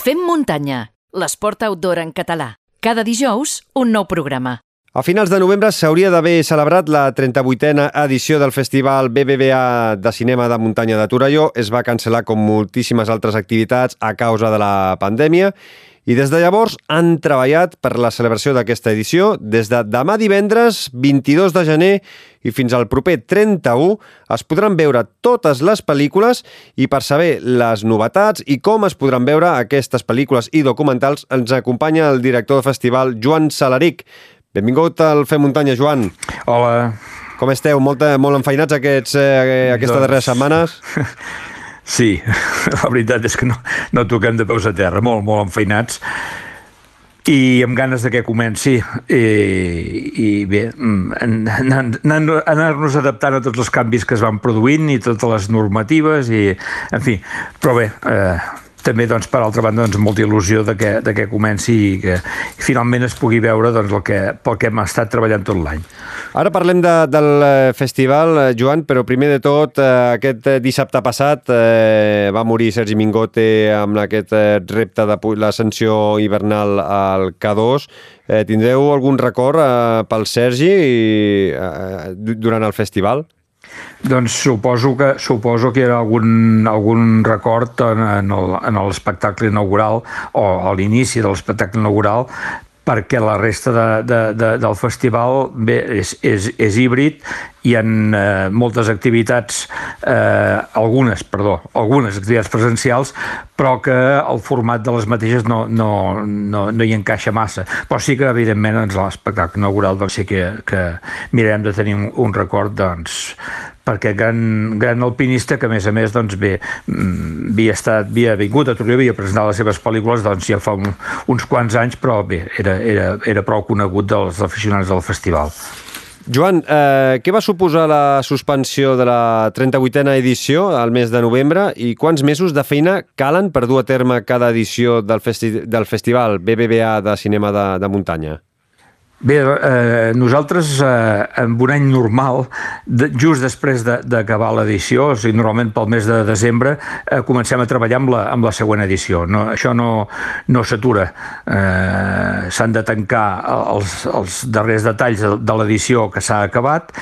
Fem muntanya, l'esport outdoor en català. Cada dijous, un nou programa. A finals de novembre s'hauria d'haver celebrat la 38a edició del Festival BBVA de Cinema de Muntanya de Torelló. Es va cancel·lar com moltíssimes altres activitats a causa de la pandèmia i des de llavors han treballat per la celebració d'aquesta edició. Des de demà divendres, 22 de gener, i fins al proper 31 es podran veure totes les pel·lícules i per saber les novetats i com es podran veure aquestes pel·lícules i documentals ens acompanya el director del festival, Joan Salaric. Benvingut al Fem Muntanya, Joan. Hola. Com esteu? Molt, molt enfeinats aquests, eh, aquestes doncs... darreres setmanes? Sí, la veritat és que no, no toquem de peus a terra, molt, molt enfeinats i amb ganes de que comenci i, i bé, mm, anar-nos adaptant a tots els canvis que es van produint i totes les normatives i, en fi, però bé, eh, també doncs, per altra banda doncs, molta il·lusió de que, de que comenci i que finalment es pugui veure doncs, el que, pel que hem estat treballant tot l'any. Ara parlem de, del eh, festival, eh, Joan, però primer de tot, eh, aquest dissabte passat eh, va morir Sergi Mingote amb aquest repte de l'ascensió hivernal al K2. Eh, tindreu algun record eh, pel Sergi eh, durant el festival? Doncs suposo que, suposo que era algun, algun record en, en l'espectacle inaugural o a l'inici de l'espectacle inaugural perquè la resta de, de, de, del festival bé, és, és, és híbrid, hi ha eh, moltes activitats, eh, algunes, perdó, algunes activitats presencials, però que el format de les mateixes no, no, no, no hi encaixa massa. Però sí que, evidentment, doncs, l'espectacle inaugural doncs, sí que, que mirarem de tenir un, un record doncs, perquè gran, gran alpinista que a més a més doncs bé, mm, havia, estat, havia vingut a Torelló, havia presentat les seves pel·lícules doncs ja fa un, uns quants anys, però bé, era, era, era prou conegut dels aficionats del festival. Joan, eh, què va suposar la suspensió de la 38a edició al mes de novembre i quants mesos de feina calen per dur a terme cada edició del, festi del festival BBVA de cinema de, de muntanya? Bé, eh, nosaltres eh, en un any normal, de, just després d'acabar de, l'edició, o sigui, normalment pel mes de desembre, eh, comencem a treballar amb la, amb la següent edició. No, això no, no s'atura. Eh, S'han de tancar els, els darrers detalls de, de l'edició que s'ha acabat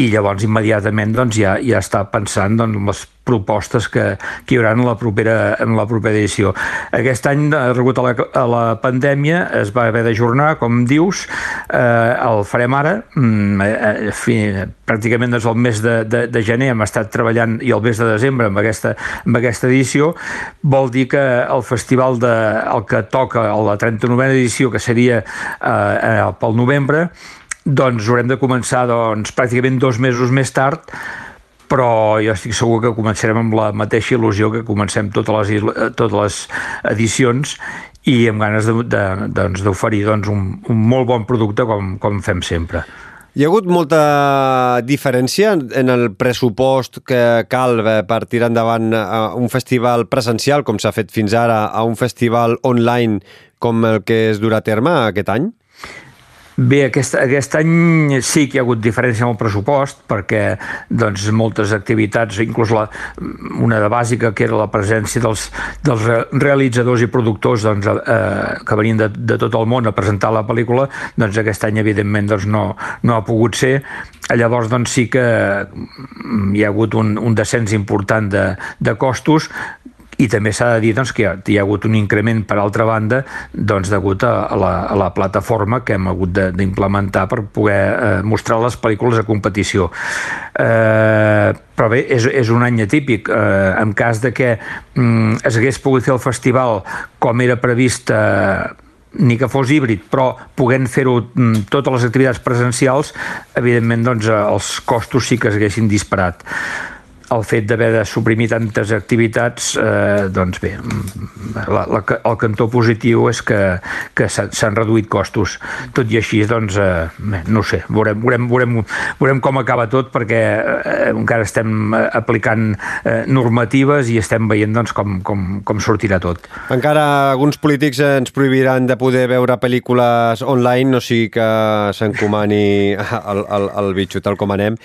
i llavors immediatament doncs, ja, ja està pensant doncs, les propostes que, que hi haurà en la, propera, en la propera edició. Aquest any, rebut a la, a la pandèmia, es va haver d'ajornar, com dius, eh, el farem ara, mm, eh, fi, pràcticament des del mes de, de, de gener hem estat treballant i el mes de desembre amb aquesta, amb aquesta edició, vol dir que el festival de, el que toca a la 39a edició, que seria eh, eh, pel novembre, doncs haurem de començar doncs, pràcticament dos mesos més tard però jo estic segur que començarem amb la mateixa il·lusió que comencem totes les, totes les edicions i amb ganes d'oferir doncs, doncs, un, un molt bon producte com, com fem sempre. Hi ha hagut molta diferència en el pressupost que cal eh, per tirar endavant eh, un festival presencial, com s'ha fet fins ara, a un festival online com el que es durà a terme aquest any? Bé, aquest, aquest any sí que hi ha hagut diferència amb el pressupost perquè doncs, moltes activitats, inclús la, una de bàsica que era la presència dels, dels realitzadors i productors doncs, eh, que venien de, de tot el món a presentar la pel·lícula, doncs aquest any evidentment doncs, no, no ha pogut ser. Llavors doncs, sí que hi ha hagut un, un descens important de, de costos i també s'ha de dir doncs, que hi ha, hagut un increment per altra banda doncs, degut a, la, a la plataforma que hem hagut d'implementar per poder eh, mostrar les pel·lícules a competició. Eh, però bé, és, és un any atípic. Eh, en cas de que mm, es hagués pogut fer el festival com era previst eh, ni que fos híbrid, però podent fer-ho mm, totes les activitats presencials, evidentment doncs, eh, els costos sí que es haguessin disparat el fet d'haver de suprimir tantes activitats, eh, doncs bé, la, la, el cantó positiu és que, que s'han reduït costos. Tot i així, doncs, eh, bé, no sé, veurem, veurem, veurem, veurem com acaba tot perquè eh, encara estem aplicant eh, normatives i estem veient doncs, com, com, com sortirà tot. Encara alguns polítics ens prohibiran de poder veure pel·lícules online, no sigui que s'encomani el, el, el bitxo tal com anem.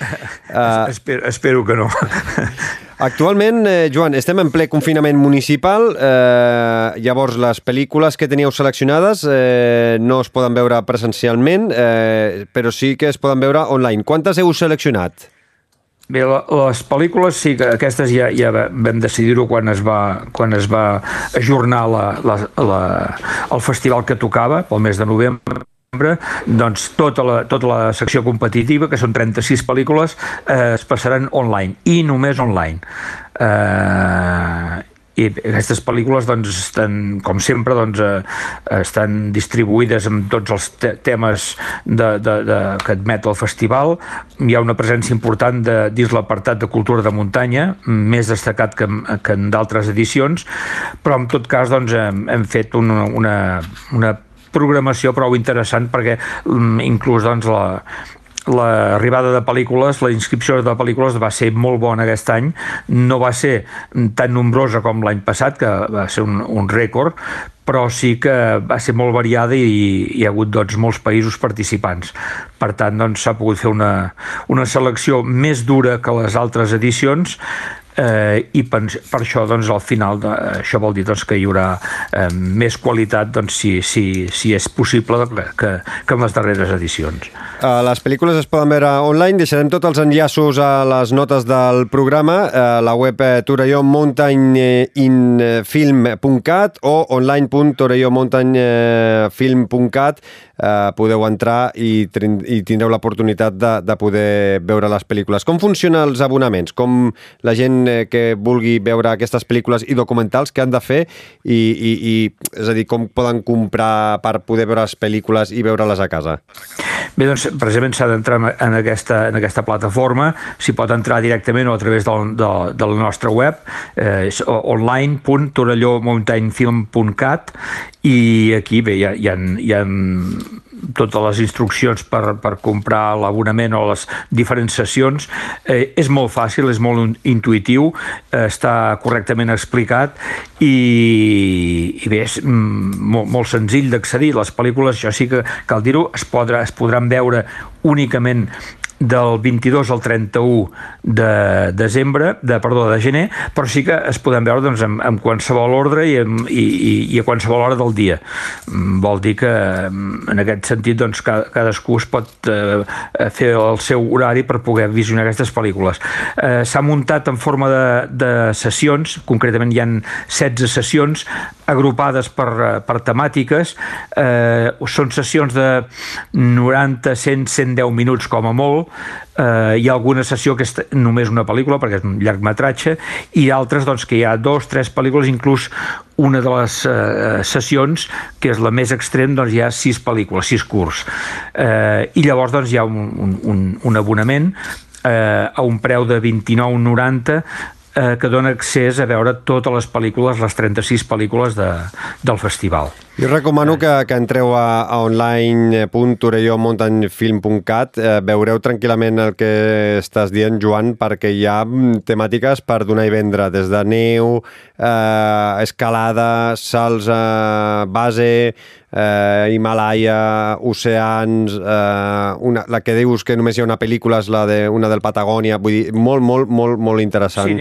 Uh... Espero, espero que no. Actualment, eh, Joan, estem en ple confinament municipal, eh, llavors les pel·lícules que teníeu seleccionades eh, no es poden veure presencialment, eh, però sí que es poden veure online. Quantes heu seleccionat? Bé, les pel·lícules sí que aquestes ja, ja vam decidir-ho quan es va, quan es va ajornar la, la, la, el festival que tocava pel mes de novembre doncs tota la, tota la secció competitiva, que són 36 pel·lícules, eh, es passaran online, i només online. Eh, i aquestes pel·lícules doncs, estan, com sempre doncs, eh, estan distribuïdes amb tots els te temes de, de, de, que admet el festival hi ha una presència important de, dins l'apartat de cultura de muntanya més destacat que, que en d'altres edicions però en tot cas doncs, hem, hem fet una, una, una programació prou interessant perquè mm, inclús doncs, la, l'arribada de pel·lícules, la inscripció de pel·lícules va ser molt bona aquest any, no va ser tan nombrosa com l'any passat, que va ser un, un rècord, però sí que va ser molt variada i hi ha hagut doncs, molts països participants. Per tant, doncs, s'ha doncs, pogut fer una, una selecció més dura que les altres edicions, eh, i per, per això doncs, al final de, això vol dir doncs, que hi haurà eh, més qualitat doncs, si, si, si és possible que, que en les darreres edicions. Uh, les pel·lícules es poden veure online, deixarem tots els enllaços a les notes del programa, uh, la web eh, torellonmountainfilm.cat o online.torellonmountainfilm.cat uh, podeu entrar i, i tindreu l'oportunitat de, de poder veure les pel·lícules. Com funcionen els abonaments? Com la gent que vulgui veure aquestes pel·lícules i documentals que han de fer i, i, i és a dir, com poden comprar per poder veure les pel·lícules i veure-les a casa? Bé, doncs, precisament s'ha d'entrar en, aquesta, en aquesta plataforma, s'hi pot entrar directament o a través del, de, de la nostra web, eh, online.torellómountainfilm.cat i aquí bé, hi ha, hi ha, hi ha totes les instruccions per, per comprar l'abonament o les diferents sessions. Eh, és molt fàcil, és molt intuïtiu, eh, està correctament explicat i, i bé, és mm, molt, molt senzill d'accedir. Les pel·lícules, això sí que cal dir-ho, es, podrà, es podran veure únicament del 22 al 31 de desembre, de, perdó, de gener, però sí que es poden veure doncs, en, en qualsevol ordre i, en, i, i a qualsevol hora del dia. Mm, vol dir que en aquest sentit doncs, cadascú es pot eh, fer el seu horari per poder visionar aquestes pel·lícules. Eh, S'ha muntat en forma de, de sessions, concretament hi han 16 sessions agrupades per, per temàtiques, eh, són sessions de 90, 100, 110 minuts com a molt, eh, hi ha alguna sessió que és només una pel·lícula perquè és un llargmetratge i altres doncs, que hi ha dos, tres pel·lícules inclús una de les eh, sessions que és la més extrem doncs hi ha sis pel·lícules, sis curts. Eh, i llavors doncs hi ha un, un, un abonament eh, a un preu de 29,90 eh, que dona accés a veure totes les pel·lícules, les 36 pel·lícules de, del festival. Jo recomano que, que entreu a, a online.torellomountainfilm.cat eh, veureu tranquil·lament el que estàs dient, Joan, perquè hi ha mm, temàtiques per donar i vendre, des de neu, eh, escalada, salts a base, eh, Himalaya, oceans, eh, una, la que dius que només hi ha una pel·lícula és la de, una del Patagònia, vull dir, molt, molt, molt, molt interessant. Sí,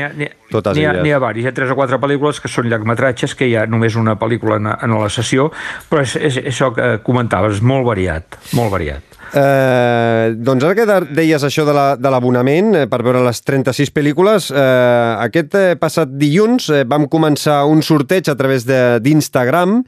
n'hi ha, totes n'hi ha, ha, ha, hi ha tres o quatre pel·lícules que són llargmetratges, que hi ha només una pel·lícula en, en la sessió, però és, és, és això que comentaves, molt variat, molt variat. Eh, doncs ara que deies això de l'abonament la, eh, per veure les 36 pel·lícules, eh, aquest eh, passat dilluns eh, vam començar un sorteig a través d'Instagram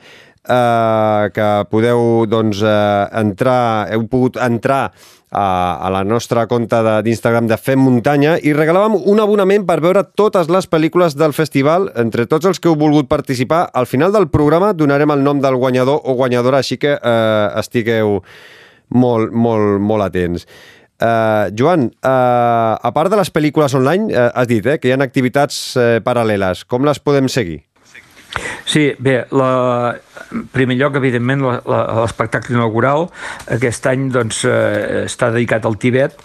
eh, que podeu doncs, eh, entrar, heu pogut entrar a, a la nostra compte d'Instagram de, de Fem Muntanya i regalàvem un abonament per veure totes les pel·lícules del festival. Entre tots els que heu volgut participar, al final del programa donarem el nom del guanyador o guanyadora, així que eh, estigueu molt, molt, molt atents. Uh, Joan, uh, a part de les pel·lícules online, uh, has dit eh, que hi ha activitats uh, paral·leles. Com les podem seguir? Sí, bé, la, en primer lloc, evidentment, l'espectacle inaugural aquest any doncs, eh, està dedicat al Tibet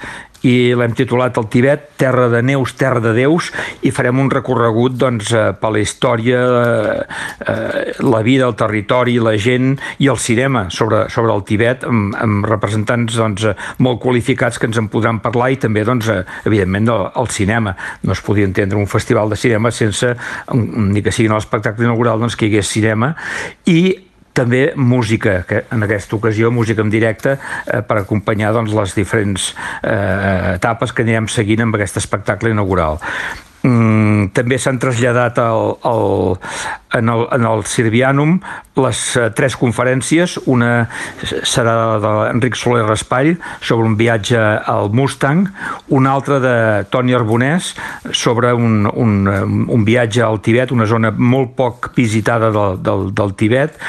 i l'hem titulat El Tibet, Terra de Neus, Terra de Déus, i farem un recorregut doncs, eh, per la història, eh, la vida, el territori, la gent i el cinema sobre, sobre el Tibet, amb, amb representants doncs, molt qualificats que ens en podran parlar i també, doncs, evidentment, el, el cinema. No es podia entendre un festival de cinema sense, ni que sigui en l'espectacle inaugural, doncs, que hi hagués cinema i també música, que en aquesta ocasió música en directe eh, per acompanyar doncs, les diferents eh, etapes que anirem seguint amb aquest espectacle inaugural. Mm, també s'han traslladat al, al, en, el, en el Sirvianum les uh, tres conferències. Una serà d'Enric Soler Raspall sobre un viatge al Mustang, una altra de Toni Arbonès sobre un, un, un viatge al Tibet, una zona molt poc visitada del, del, del Tibet,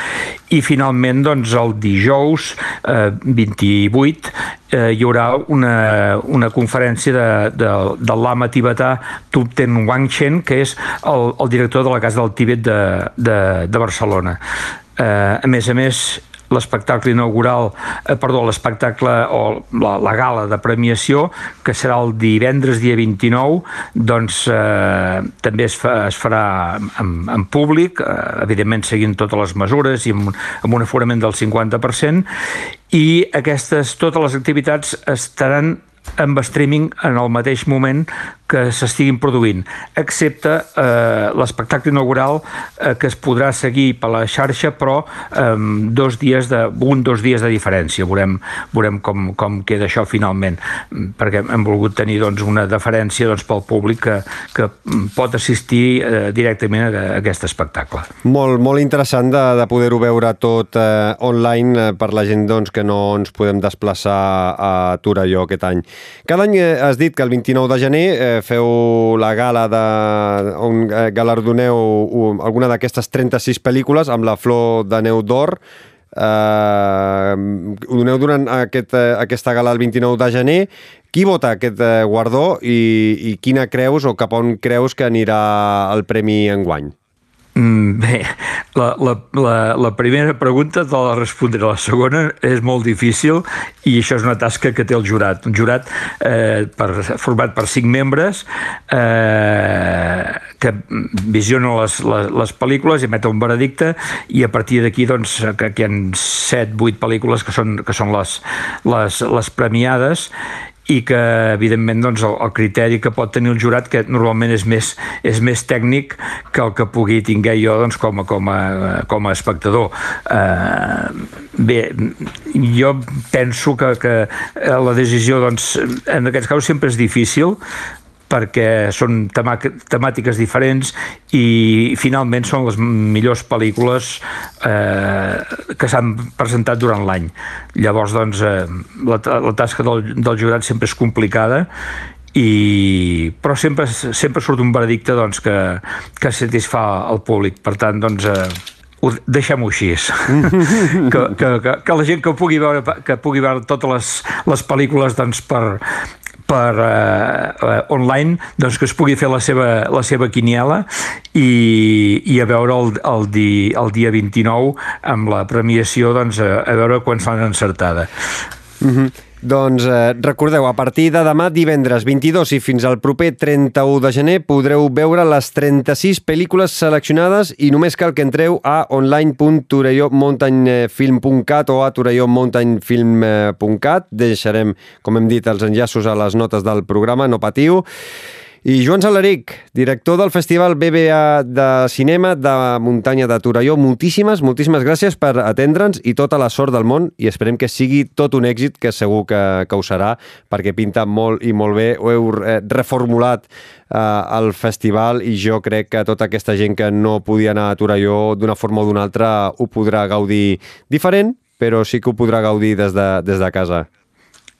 i finalment doncs, el dijous eh, 28 eh, hi haurà una, una conferència de, de, del lama tibetà Tupten Wangchen, que és el, el director de la Casa del Tibet de, de, de Barcelona. Eh, a més a més, l'espectacle inaugural, eh, perdó, l'espectacle o la, la gala de premiació, que serà el divendres dia 29, doncs eh, també es, fa, es farà en, en públic, eh, evidentment seguint totes les mesures i amb, amb un aforament del 50%, i aquestes, totes les activitats estaran amb streaming en el mateix moment que s'estiguin produint, excepte eh, l'espectacle inaugural eh, que es podrà seguir per la xarxa, però eh, dos dies de, un dos dies de diferència. Veurem, veurem com, com queda això finalment, perquè hem volgut tenir doncs, una deferència doncs, pel públic que, que pot assistir eh, directament a, a aquest espectacle. Molt, molt interessant de, de poder-ho veure tot eh, online eh, per la gent doncs, que no ens podem desplaçar a Torelló aquest any. Cada any eh, has dit que el 29 de gener eh, feu la gala de, on eh, galardoneu alguna d'aquestes 36 pel·lícules amb la Flor de Neu d'Or. Eh, ho doneu durant aquest, eh, aquesta gala el 29 de gener. Qui vota aquest eh, guardó i, i quina creus o cap on creus que anirà el premi enguany? Mm, bé, la, la, la, la primera pregunta te la respondré. La segona és molt difícil i això és una tasca que té el jurat. Un jurat eh, per, format per cinc membres eh, que visiona les, les, les pel·lícules emet un veredicte i a partir d'aquí doncs, que, que hi ha set, vuit pel·lícules que són, que són les, les, les premiades i que evidentment doncs, el, el criteri que pot tenir el jurat que normalment és més, és més tècnic que el que pugui tinguer jo doncs, com, a, com, a, com a espectador. Eh, bé, jo penso que, que la decisió doncs, en aquests casos sempre és difícil perquè són temàtiques diferents i finalment són les millors pel·lícules eh, que s'han presentat durant l'any. Llavors, doncs, eh, la, la tasca del, del jurat sempre és complicada i, però sempre, sempre surt un veredicte doncs, que, que satisfà el públic. Per tant, doncs, eh, ho deixem-ho així que, que, que, que la gent que pugui veure, que pugui veure totes les, les pel·lícules doncs, per, per uh, online doncs, que es pugui fer la seva, la seva quiniela i, i a veure el, el, di, el dia 29 amb la premiació doncs, a, a veure quan s'han encertada. Mm -hmm. Doncs eh, recordeu, a partir de demà divendres 22 i fins al proper 31 de gener podreu veure les 36 pel·lícules seleccionades i només cal que entreu a online.torellomountainfilm.cat o a torellomountainfilm.cat. Deixarem, com hem dit, els enllaços a les notes del programa, no patiu. I Joan Salaric, director del Festival BBA de Cinema de Muntanya de Torelló, moltíssimes, moltíssimes gràcies per atendre'ns i tota la sort del món i esperem que sigui tot un èxit, que segur que, que ho serà, perquè pinta molt i molt bé. Ho heu eh, reformulat eh, el festival i jo crec que tota aquesta gent que no podia anar a Torelló d'una forma o d'una altra ho podrà gaudir diferent, però sí que ho podrà gaudir des de, des de casa.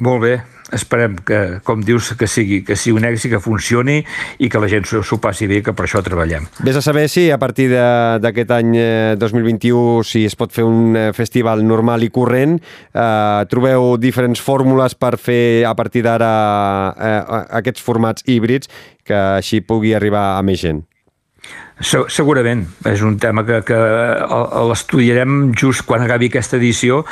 Molt bé, esperem que, com dius, que sigui, que sigui un èxit, que funcioni i que la gent s'ho passi bé, que per això treballem. Vés a saber si a partir d'aquest any 2021, eh, si es pot fer un eh, festival normal i corrent, eh, trobeu diferents fórmules per fer a partir d'ara eh, aquests formats híbrids que així pugui arribar a més gent. Segurament, és un tema que, que l'estudiarem just quan acabi aquesta edició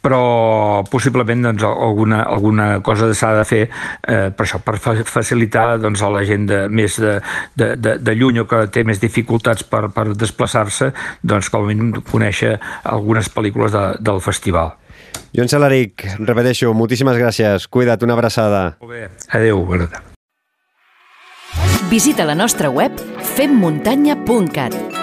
però possiblement doncs, alguna, alguna cosa s'ha de fer eh, per això, per facilitar doncs, a la gent de, més de, de, de, de lluny o que té més dificultats per, per desplaçar-se, doncs com a mínim conèixer algunes pel·lícules de, del festival. Joan Salaric, repeteixo, moltíssimes gràcies. Cuida't, una abraçada. Molt bé. Adéu. Visita la nostra web femmuntanya.cat